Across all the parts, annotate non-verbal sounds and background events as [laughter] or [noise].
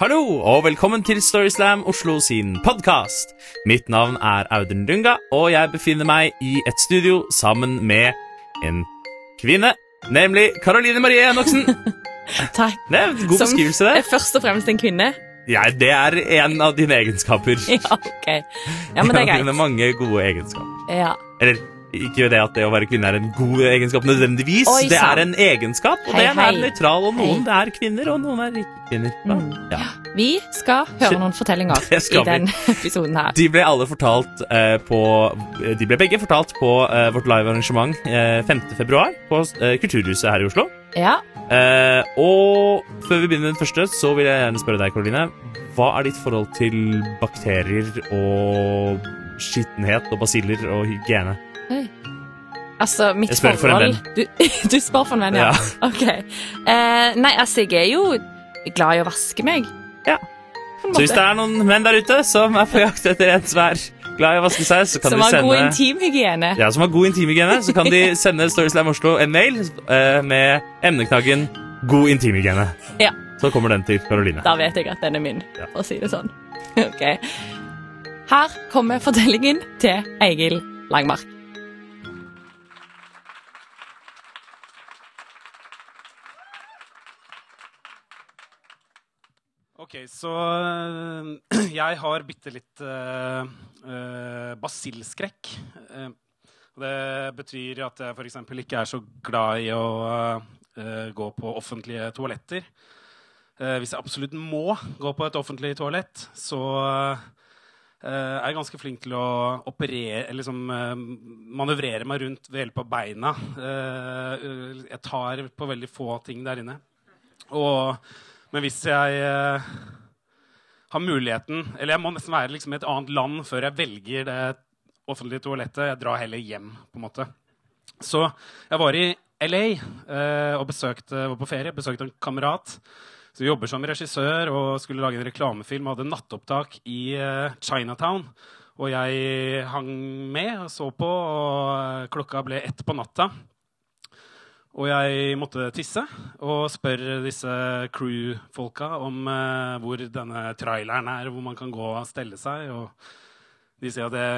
Hallo, og velkommen til Storyslam Oslo sin podkast. Mitt navn er Audun Dunga, og jeg befinner meg i et studio sammen med en kvinne, nemlig Karoline Marie Enoksen. [laughs] Takk. Det er en god Som beskrivelse, er Som først og fremst en kvinne. Ja, det er en av dine egenskaper. [laughs] Ja, ok. Ja, men det er [laughs] greit. dine mange gode egenskaper. Ja. Eller ikke det at det å være kvinne er en god egenskap nødvendigvis. Oi, det er en egenskap, og Hei, den hei. er nøytral. Og noen Hei. er kvinner, og noen er ikke kvinner. Ja. Vi skal høre noen fortellinger [laughs] i vi. den [laughs] episoden her. De ble alle fortalt eh, på De ble begge fortalt på eh, vårt live-arrangement eh, 5. februar på eh, Kulturhuset her i Oslo. Ja. Eh, og før vi begynner den første, så vil jeg gjerne spørre deg, Karoline. Hva er ditt forhold til bakterier og skittenhet og basiller og hygiene? Altså, mitt Jeg spør for en forhold Du, [laughs] du spør for en venn, ja? Ja. Ok. Eh, nei, altså, jeg er jo glad i å vaske meg. Ja. Så hvis det er noen menn der ute som er på jakt etter en som er glad i å vaske seg, så kan Som de har god intimhygiene. Ja, som har god intimhygiene, så kan de [laughs] sende Storyslam Oslo en mail eh, med emneknaggen 'god intimhygiene'. Ja. Så kommer den til Karoline. Da vet jeg at den er min, Ja. for å si det sånn. [laughs] Ok. Her kommer fortellingen til Egil Langmark. Ok, så øh, [clears throat] jeg har bitte litt uh, øh, basilskrekk. Eh, det betyr at jeg f.eks. ikke er så glad i å gå på offentlige toaletter. Eh, hvis jeg absolutt må gå på et offentlig toalett, så er jeg ganske flink til å operere, liksom manøvrere meg rundt ved hjelp av beina. Eh, jeg tar på veldig få ting der inne. Og men hvis jeg eh, har muligheten Eller jeg må nesten være liksom, i et annet land før jeg velger det offentlige toalettet. Jeg drar heller hjem, på en måte. Så jeg var i LA eh, og besøkte, var på ferie. Besøkte en kamerat som jobber som regissør og skulle lage en reklamefilm. Hadde nattopptak i eh, Chinatown. Og jeg hang med og så på, og klokka ble ett på natta. Og jeg måtte tisse og spør disse crew-folka om eh, hvor denne traileren er, hvor man kan gå og stelle seg. Og de sier at det,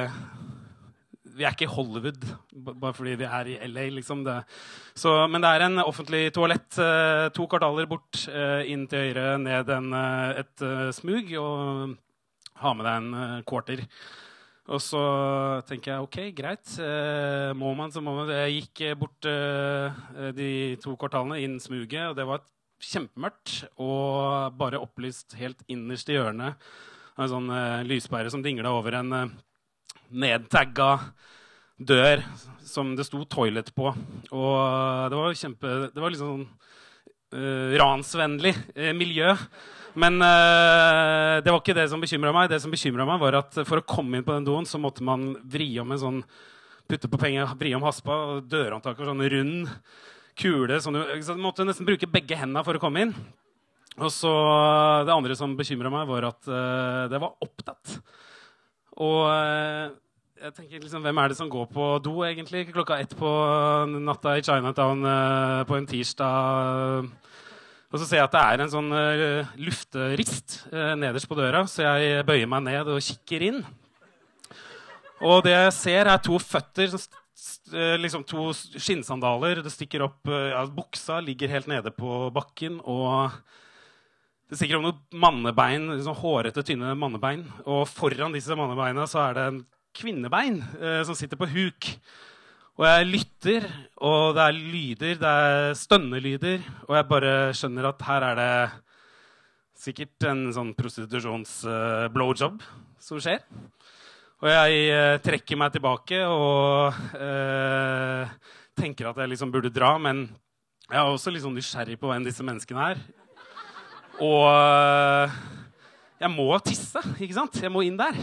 vi er ikke i Hollywood bare fordi vi er i LA, liksom. Det. Så, men det er en offentlig toalett eh, to kvartaler bort, eh, inn til høyre, ned en, eh, et eh, smug, og ha med deg en eh, quarter. Og så tenker jeg OK, greit. Eh, må man, så må man. Jeg gikk eh, bort eh, de to kvartalene inn smuget, og det var kjempemørkt og bare opplyst helt innerst i hjørnet av en sånn eh, lyspære som dingla over en eh, nedtagga dør som det sto 'toilet' på. Og det var kjempe Det var liksom sånn eh, ransvennlig uh, miljø. Men uh, det var ikke det som bekymra meg. Det som meg, var at for å komme inn på den doen, så måtte man vri om en sånn putte på penger, vri om haspa, og dørhåndtaket var sånn rund kule. Sånn, så du måtte nesten bruke begge hendene for å komme inn. Og så Det andre som bekymra meg, var at det var opptatt. Og jeg tenker liksom, Hvem er det som går på do egentlig klokka ett på natta i Chinatown uh, på en tirsdag? Og så ser jeg at det er en sånn uh, lufterist uh, nederst på døra, så jeg bøyer meg ned og kikker inn. Og det jeg ser, er to føtter, liksom to skinnsandaler. Det stikker opp ja, Buksa ligger helt nede på bakken, og det stikker opp noen mannebein, liksom hårete, tynne mannebein. Og foran disse mannebeina så er det en kvinnebein eh, som sitter på huk. Og jeg lytter, og det er lyder, det er stønnelyder, og jeg bare skjønner at her er det sikkert en sånn prostitusjons-blowjob som skjer. Og jeg eh, trekker meg tilbake og eh, tenker at jeg liksom burde dra, men jeg er også litt sånn nysgjerrig på hvem disse menneskene er. Og eh, jeg må tisse, ikke sant? Jeg må inn der.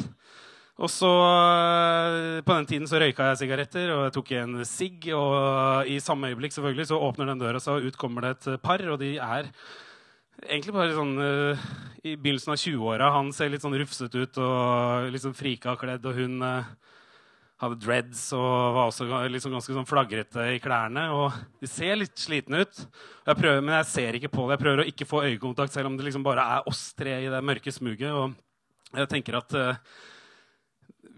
Og så eh, På den tiden så røyka jeg sigaretter, og jeg tok en sigg. Og i samme øyeblikk selvfølgelig så åpner den døra, så ut kommer det et par, og de er egentlig bare sånn uh, i begynnelsen av 20-åra. Han ser litt sånn rufsete ut og liksom frika kledd, og hun uh, hadde dreads og var også liksom ganske sånn flagrete i klærne. Og de ser litt slitne ut. Jeg prøver, men jeg ser ikke på det. Jeg prøver å ikke få øyekontakt, selv om det liksom bare er oss tre i det mørke smuget. Og jeg tenker at uh,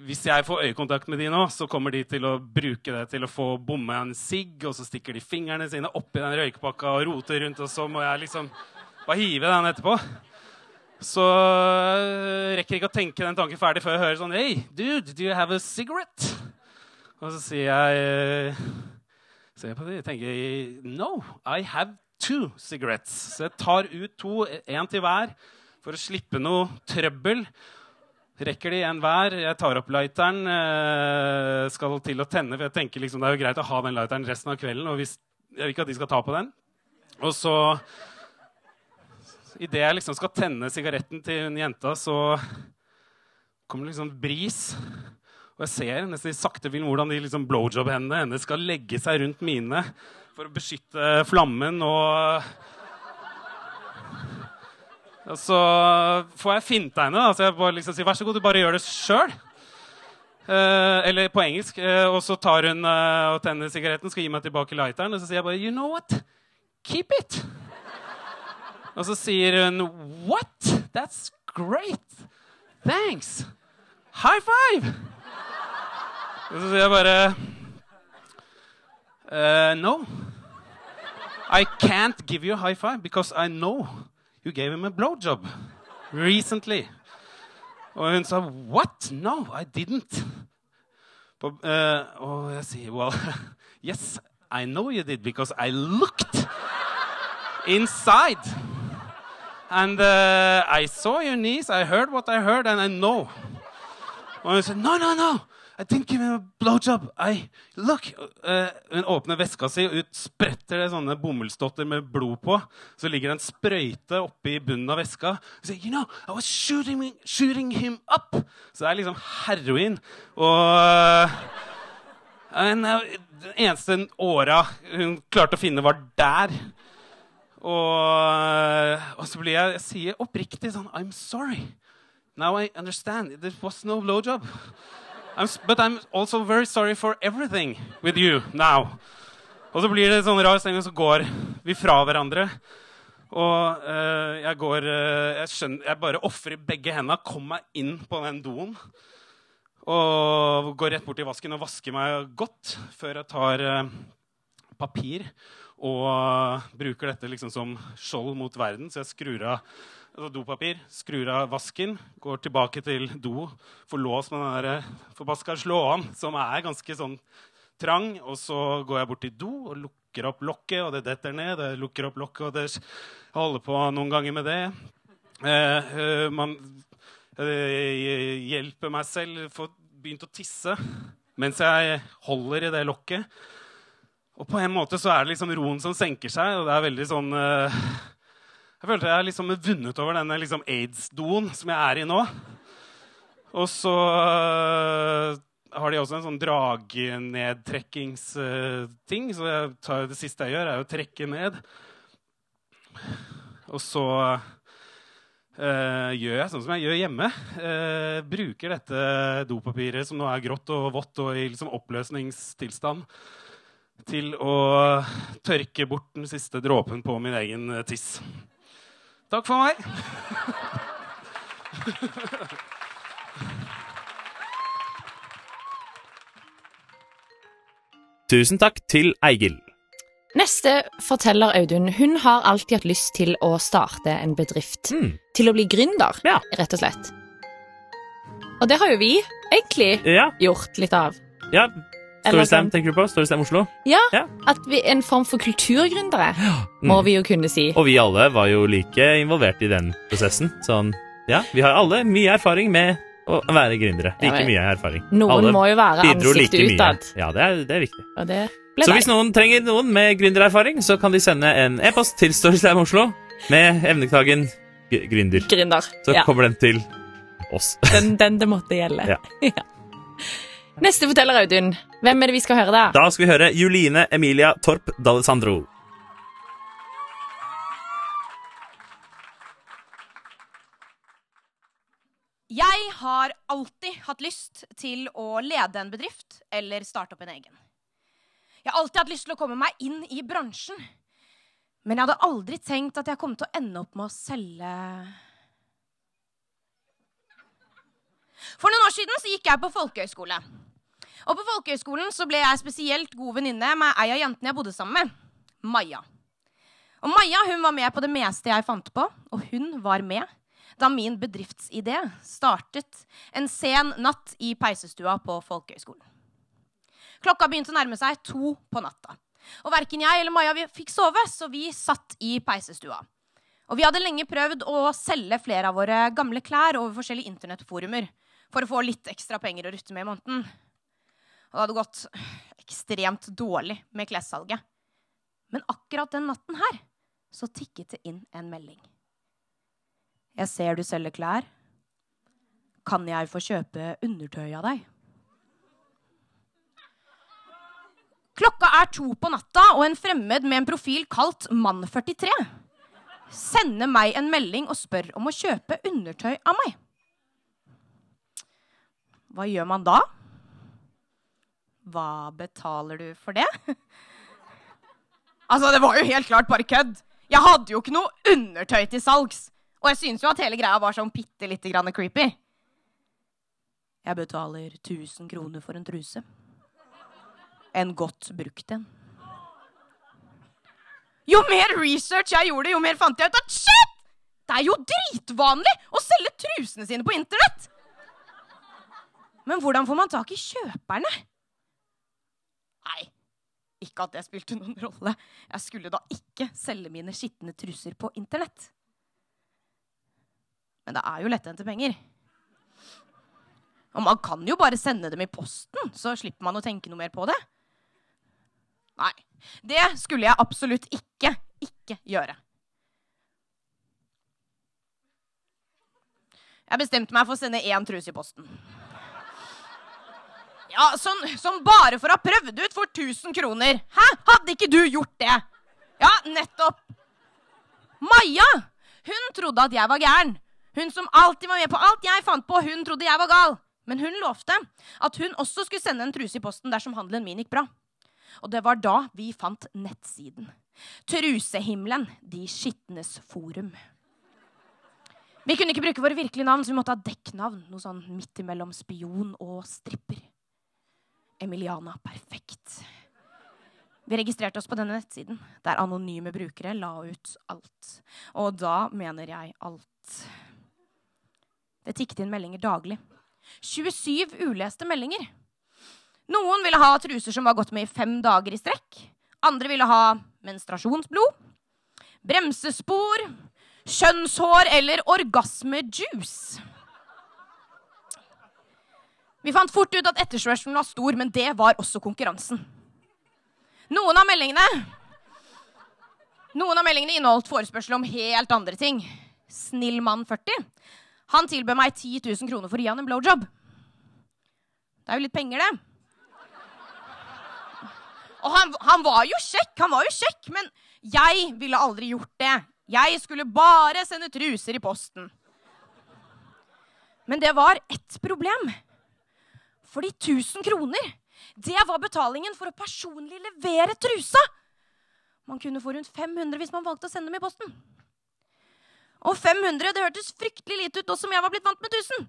hvis jeg får øyekontakt med de nå, så kommer de til å bruke det til å få bomme en sigg, og så stikker de fingrene sine oppi den røykpakka og roter rundt, og så må jeg liksom bare hive den etterpå. Så øh, rekker jeg ikke å tenke den tanken ferdig før jeg hører sånn Hey, dude, do you have a cigarette? Og så sier jeg øh, Ser på det, tenker No, I have two cigarettes. Så jeg tar ut to, én til hver, for å slippe noe trøbbel. Rekker de en hver. Jeg tar opp lighteren, øh, skal til å tenne. For jeg tenker liksom, det er jo greit å ha den lighteren resten av kvelden. og hvis, jeg vil ikke at de skal ta på den. Og så Idet jeg liksom skal tenne sigaretten til hun jenta, så kommer det liksom bris. Og jeg ser nesten i sakte film hvordan de liksom blowjob-hendene hennes skal legge seg rundt mine for å beskytte flammen. Og, og så får jeg finta henne. Så jeg bare liksom sier 'vær så god, du bare gjør det sjøl'. Uh, eller på engelsk. Uh, og så tar hun uh, og tenner sigaretten, skal gi meg tilbake lighteren. Og så sier jeg bare 'you know what'. Keep it. Og så sier hun What? That's great! Thanks! High five! Og så sier jeg bare No. I can't give you a high five because I know you gave him a blowjob recently. Og hun sa What? No, I didn't. På, uh, og jeg sier Well, [laughs] yes, I know you did because I looked inside. And uh, I saw your knees, I heard what I heard, and I know. Og hun said, no, no, no. I give him a blowjob. I, look. Uh, hun åpner veska si, og ut spretter det sånne bomullsdotter med blod på. Så ligger det en sprøyte oppi bunnen av veska. Hun you know, I was shooting, shooting him up. Så det er liksom heroin. Og uh, den eneste åra hun klarte å finne, var der. Og, og, så blir jeg, jeg sier oppriktig sånn I'm sorry. Now I understand. There was no blowjob. I'm, but I'm also very sorry for everything with you now. Og så blir det sånn rar stemning, og så går vi fra hverandre. Og uh, jeg går uh, jeg, skjønner, jeg bare ofrer begge hendene, kommer meg inn på den doen. Og går rett bort til vasken og vasker meg godt før jeg tar uh, papir og bruker dette liksom som skjold mot verden. Så jeg skrur av altså dopapir, skrur av vasken, går tilbake til do, får lås med den der forbaska slåen, som er ganske sånn trang. Og så går jeg bort til do og lukker opp lokket, og det detter ned. Det lukker opp lokket, og det holder på noen ganger med det. Eh, eh, man eh, hjelper meg selv, får begynt å tisse mens jeg holder i det lokket. Og på en måte så er det liksom roen som senker seg, og det er veldig sånn uh, Jeg følte jeg liksom vunnet over denne liksom aids-doen som jeg er i nå. Og så uh, har de også en sånn dragnedtrekkingsting. Uh, så jeg tar, det siste jeg gjør, er å trekke ned. Og så Uh, gjør jeg sånn som jeg gjør hjemme. Uh, bruker dette dopapiret som nå er grått og vått og i liksom oppløsningstilstand, til å tørke bort den siste dråpen på min egen eh, tiss. Takk for meg. [laughs] Tusen takk til Eigil. Neste forteller Audun. Hun har alltid hatt lyst til å starte en bedrift. Mm. Til å bli gründer, Ja. rett og slett. Og det har jo vi egentlig Ja, gjort litt av. ja. Storyslam sånn- tenker du på? Storyslam Oslo? Ja, Ja. at vi en form for kulturgründere, må Mm. vi jo kunne si. Og vi alle var jo like involvert i den prosessen. Sånn, ja, vi har alle mye erfaring med å være gründere. Like mye erfaring. Noen alle må jo være ansiktet like utad. Ja, det er, det er viktig. Det Så hvis noen trenger noen med gründererfaring, så kan de sende en e-post til Storyslam Oslo med emneknaggen gründer. Gründer. Så Ja, kommer den til oss. den, den det måtte gjelde. Ja. [laughs] Neste forteller, Audun. Hvem er det vi skal høre da? Da skal vi høre Juline Emilia Torp D'Alessandro. Jeg har alltid hatt lyst til å lede en bedrift. eller starte opp en egen. Jeg har alltid hatt lyst til å komme meg inn i bransjen. Men jeg hadde aldri tenkt at jeg kom til å ende opp med å selge For noen år siden så gikk jeg på folkehøyskole. Og på folkehøyskolen så ble jeg spesielt god venninne med ei av jentene jeg bodde sammen med. Maja. Og Maja hun var med på det meste jeg fant på, og hun var med da min bedriftsidé startet en sen natt i peisestua på folkehøyskolen. Klokka begynte å nærme seg to på natta. Og verken jeg eller Maja fikk sove, så vi satt i peisestua. Og vi hadde lenge prøvd å selge flere av våre gamle klær over forskjellige internettforumer for å få litt ekstra penger å rutte med i måneden. Og det hadde gått ekstremt dårlig med klessalget. Men akkurat den natten her så tikket det inn en melding. Jeg ser du selger klær. Kan jeg få kjøpe undertøy av deg? Klokka er to på natta, og en fremmed med en profil kalt Mann43 sender meg en melding og spør om å kjøpe undertøy av meg. Hva gjør man da? Hva betaler du for det? altså, det var jo helt klart bare kødd. Jeg hadde jo ikke noe undertøy til salgs. Og jeg syns jo at hele greia var sånn bitte lite grann creepy. Jeg betaler 1000 kroner for en truse. En godt brukt en. Jo mer research jeg gjorde, jo mer fant jeg ut at shit! Det er jo dritvanlig å selge trusene sine på internett! Men hvordan får man tak i kjøperne? Nei, ikke at det spilte noen rolle. Jeg skulle da ikke selge mine skitne trusser på internett. Men det er jo letthendte penger. Og man kan jo bare sende dem i posten, så slipper man å tenke noe mer på det. Nei, det skulle jeg absolutt ikke, ikke gjøre. Jeg bestemte meg for å sende én truse i posten. Ja, sånn, sånn, bare for å ha prøvd ut for 1000 kroner. Hæ? Hadde ikke du gjort det? Ja, nettopp. Maja, hun trodde at jeg var gæren. Hun som alltid var med på alt jeg fant på, hun trodde jeg var gal. Men hun lovte at hun også skulle sende en truse i posten dersom handelen min gikk bra. Og det var da vi fant nettsiden. Trusehimmelen, De skitnes forum. Vi kunne ikke bruke våre virkelige navn, så vi måtte ha dekknavn. Noe sånn midt imellom spion og stripper. Emiliana perfekt. Vi registrerte oss på denne nettsiden, der anonyme brukere la ut alt. Og da mener jeg alt. Det tikket inn meldinger daglig. 27 uleste meldinger. Noen ville ha truser som var gått med i fem dager i strekk. Andre ville ha menstruasjonsblod, bremsespor, kjønnshår eller orgasmejuice. Vi fant fort ut at etterspørselen var stor, men det var også konkurransen. Noen av meldingene Noen av meldingene inneholdt forespørsel om helt andre ting. Snill mann 40 han tilbød meg 10 000 kroner for å gi han en blowjob. Det er jo litt penger, det. Og han, han, var jo kjekk, han var jo kjekk, men jeg ville aldri gjort det. Jeg skulle bare sende truser i posten. Men det var ett problem. Fordi 1000 kroner, det var betalingen for å personlig levere trusa. Man kunne få rundt 500 hvis man valgte å sende dem i posten. Og 500 det hørtes fryktelig lite ut, også som jeg var blitt vant med 1000.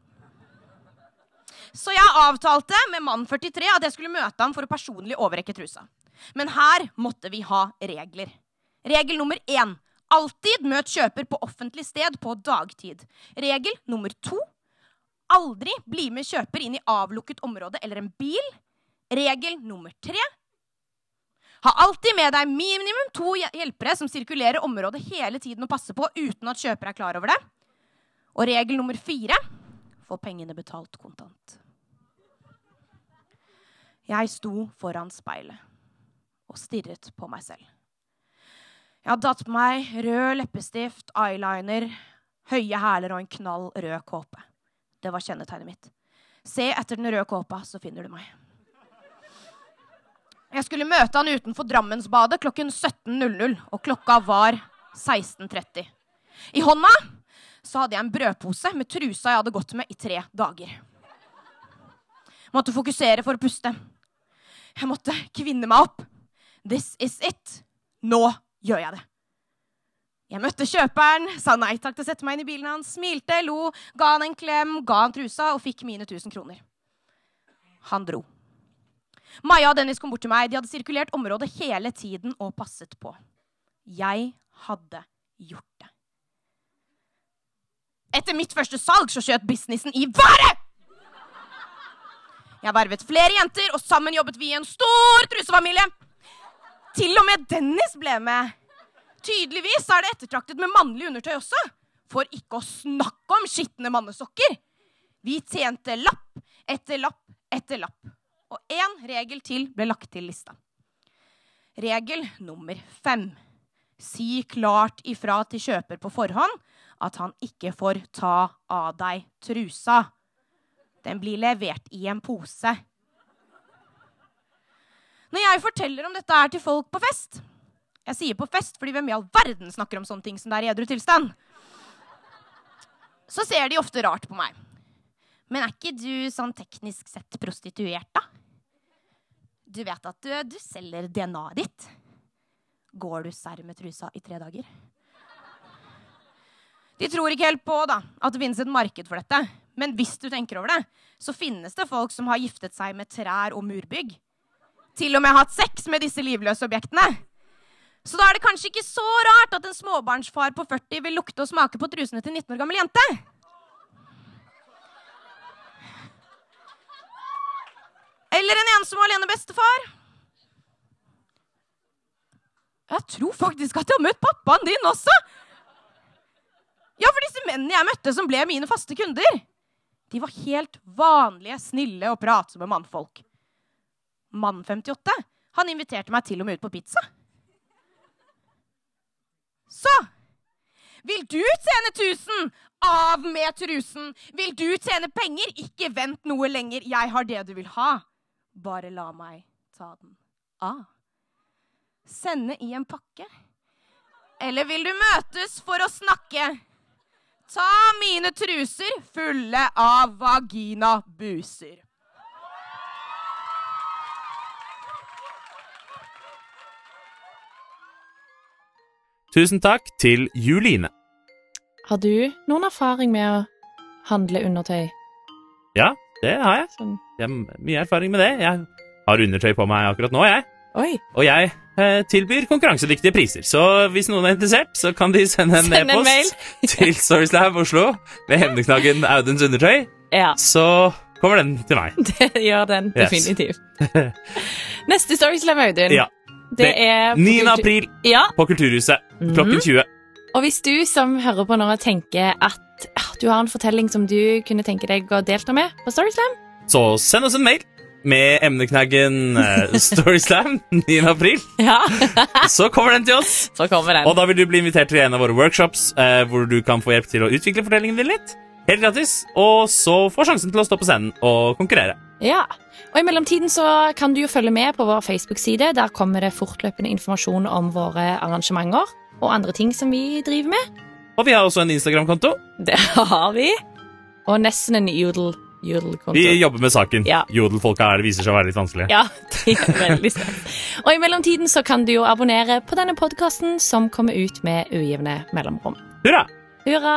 Så jeg avtalte med mann 43 at jeg skulle møte ham for å personlig overrekke trusa. Men her måtte vi ha regler. Regel nummer én. Alltid møt kjøper på offentlig sted på dagtid. Regel nummer to. Aldri bli med kjøper inn i avlukket område eller en bil. Regel nummer tre. Ha alltid med deg minimum to hjelpere som sirkulerer området hele tiden og passer på uten at kjøper er klar over det. Og regel nummer fire få pengene betalt kontant. Jeg sto foran speilet og stirret på meg selv. Jeg hadde tatt på meg rød leppestift, eyeliner, høye hæler og en knall rød kåpe. Det var kjennetegnet mitt. Se etter den røde kåpa, så finner du meg. Jeg skulle møte han utenfor Drammensbadet klokken 17.00, og klokka var 16.30. I hånda så hadde jeg en brødpose med trusa jeg hadde gått med i tre dager. Måtte fokusere for å puste. Jeg måtte kvinne meg opp. This is it. Nå gjør jeg det. Jeg møtte kjøperen, sa nei takk til å sette meg inn i bilen hans, smilte, lo, ga han en klem, ga han trusa og fikk mine 1000 kroner. Han dro. Maja og Dennis kom bort til meg. De hadde sirkulert området hele tiden og passet på. Jeg hadde gjort det. Etter mitt første salg så skjøt businessen i været! Jeg vervet flere jenter, og sammen jobbet vi i en stor trusefamilie. Til og med Dennis ble med. Tydeligvis er det ettertraktet med mannlig undertøy også. For ikke å snakke om skitne mannesokker. Vi tjente lapp etter lapp etter lapp. Og én regel til ble lagt til lista. Regel nummer fem. Si klart ifra til kjøper på forhånd at han ikke får ta av deg trusa. Den blir levert i en pose. Når jeg forteller om dette her til folk på fest Jeg sier på fest, fordi hvem i all verden snakker om sånne ting som det er i edru tilstand? Så ser de ofte rart på meg. Men er ikke du sånn teknisk sett prostituert, da? Du vet at du, du selger DNA-et ditt. Går du serr med trusa i tre dager? De tror ikke helt på da, at det finnes et marked for dette. Men hvis du tenker over det, så finnes det folk som har giftet seg med trær og murbygg. Til og med hatt sex med disse livløse objektene. Så da er det kanskje ikke så rart at en småbarnsfar på 40 vil lukte og smake på trusene til en 19 år gammel jente. Eller en ensom og alene bestefar. Jeg tror faktisk at jeg har møtt pappaen din også. Ja, for disse mennene jeg møtte som ble mine faste kunder, de var helt vanlige, snille og pratsomme mannfolk. Mann 58, han inviterte meg til og med ut på pizza. Så vil du tjene 1000? Av med trusen! Vil du tjene penger? Ikke vent noe lenger. Jeg har det du vil ha. Bare la meg ta den av. Sende i en pakke? Eller vil du møtes for å snakke? Ta mine truser fulle av vaginabuser. Tusen takk til Juline. Har du noen erfaring med å handle undertøy? Ja, det har jeg. Sånn. Jeg har mye erfaring med det. Jeg har undertøy på meg akkurat nå, jeg. Oi. Og jeg eh, tilbyr konkurransedyktige priser. Så hvis noen er interessert, så kan de sende en Send e-post [laughs] til Storyslam Oslo med hemneknaggen Audens undertøy. Ja, Så kommer den til meg. [laughs] det gjør den Yes. definitivt. Neste Storyslam, Audun. Ja. Det er 9. april Ja, på Kulturhuset klokken klokken 20. og hvis du som hører på nå tenker at ah, du har en fortelling som du kunne tenke deg å delta med på Storyslam, Så send oss en mail med emneknaggen eh, [laughs] Storyslam 9. april. ja, [laughs] Så kommer den til oss. så kommer den. Og da vil du bli invitert til en av våre workshops, eh, hvor du kan få hjelp til å utvikle fortellingen din litt. Helt gratis. Og så få sjansen til å stå på scenen og konkurrere. Ja, og i mellomtiden så kan du jo følge med på vår Facebook-side. Der kommer det fortløpende informasjon om våre arrangementer og andre ting som vi driver med. Og vi har også en Instagram-konto. Det har vi. Og nesten en jodel, jodelkonto. Vi jobber med saken. Ja. Jodelfolka er det viser seg å være litt vanskelig. Ja, det er veldig spennende. Og i mellomtiden så kan du jo abonnere på denne podkasten som kommer ut med ujevne mellomrom. Hurra! Hurra!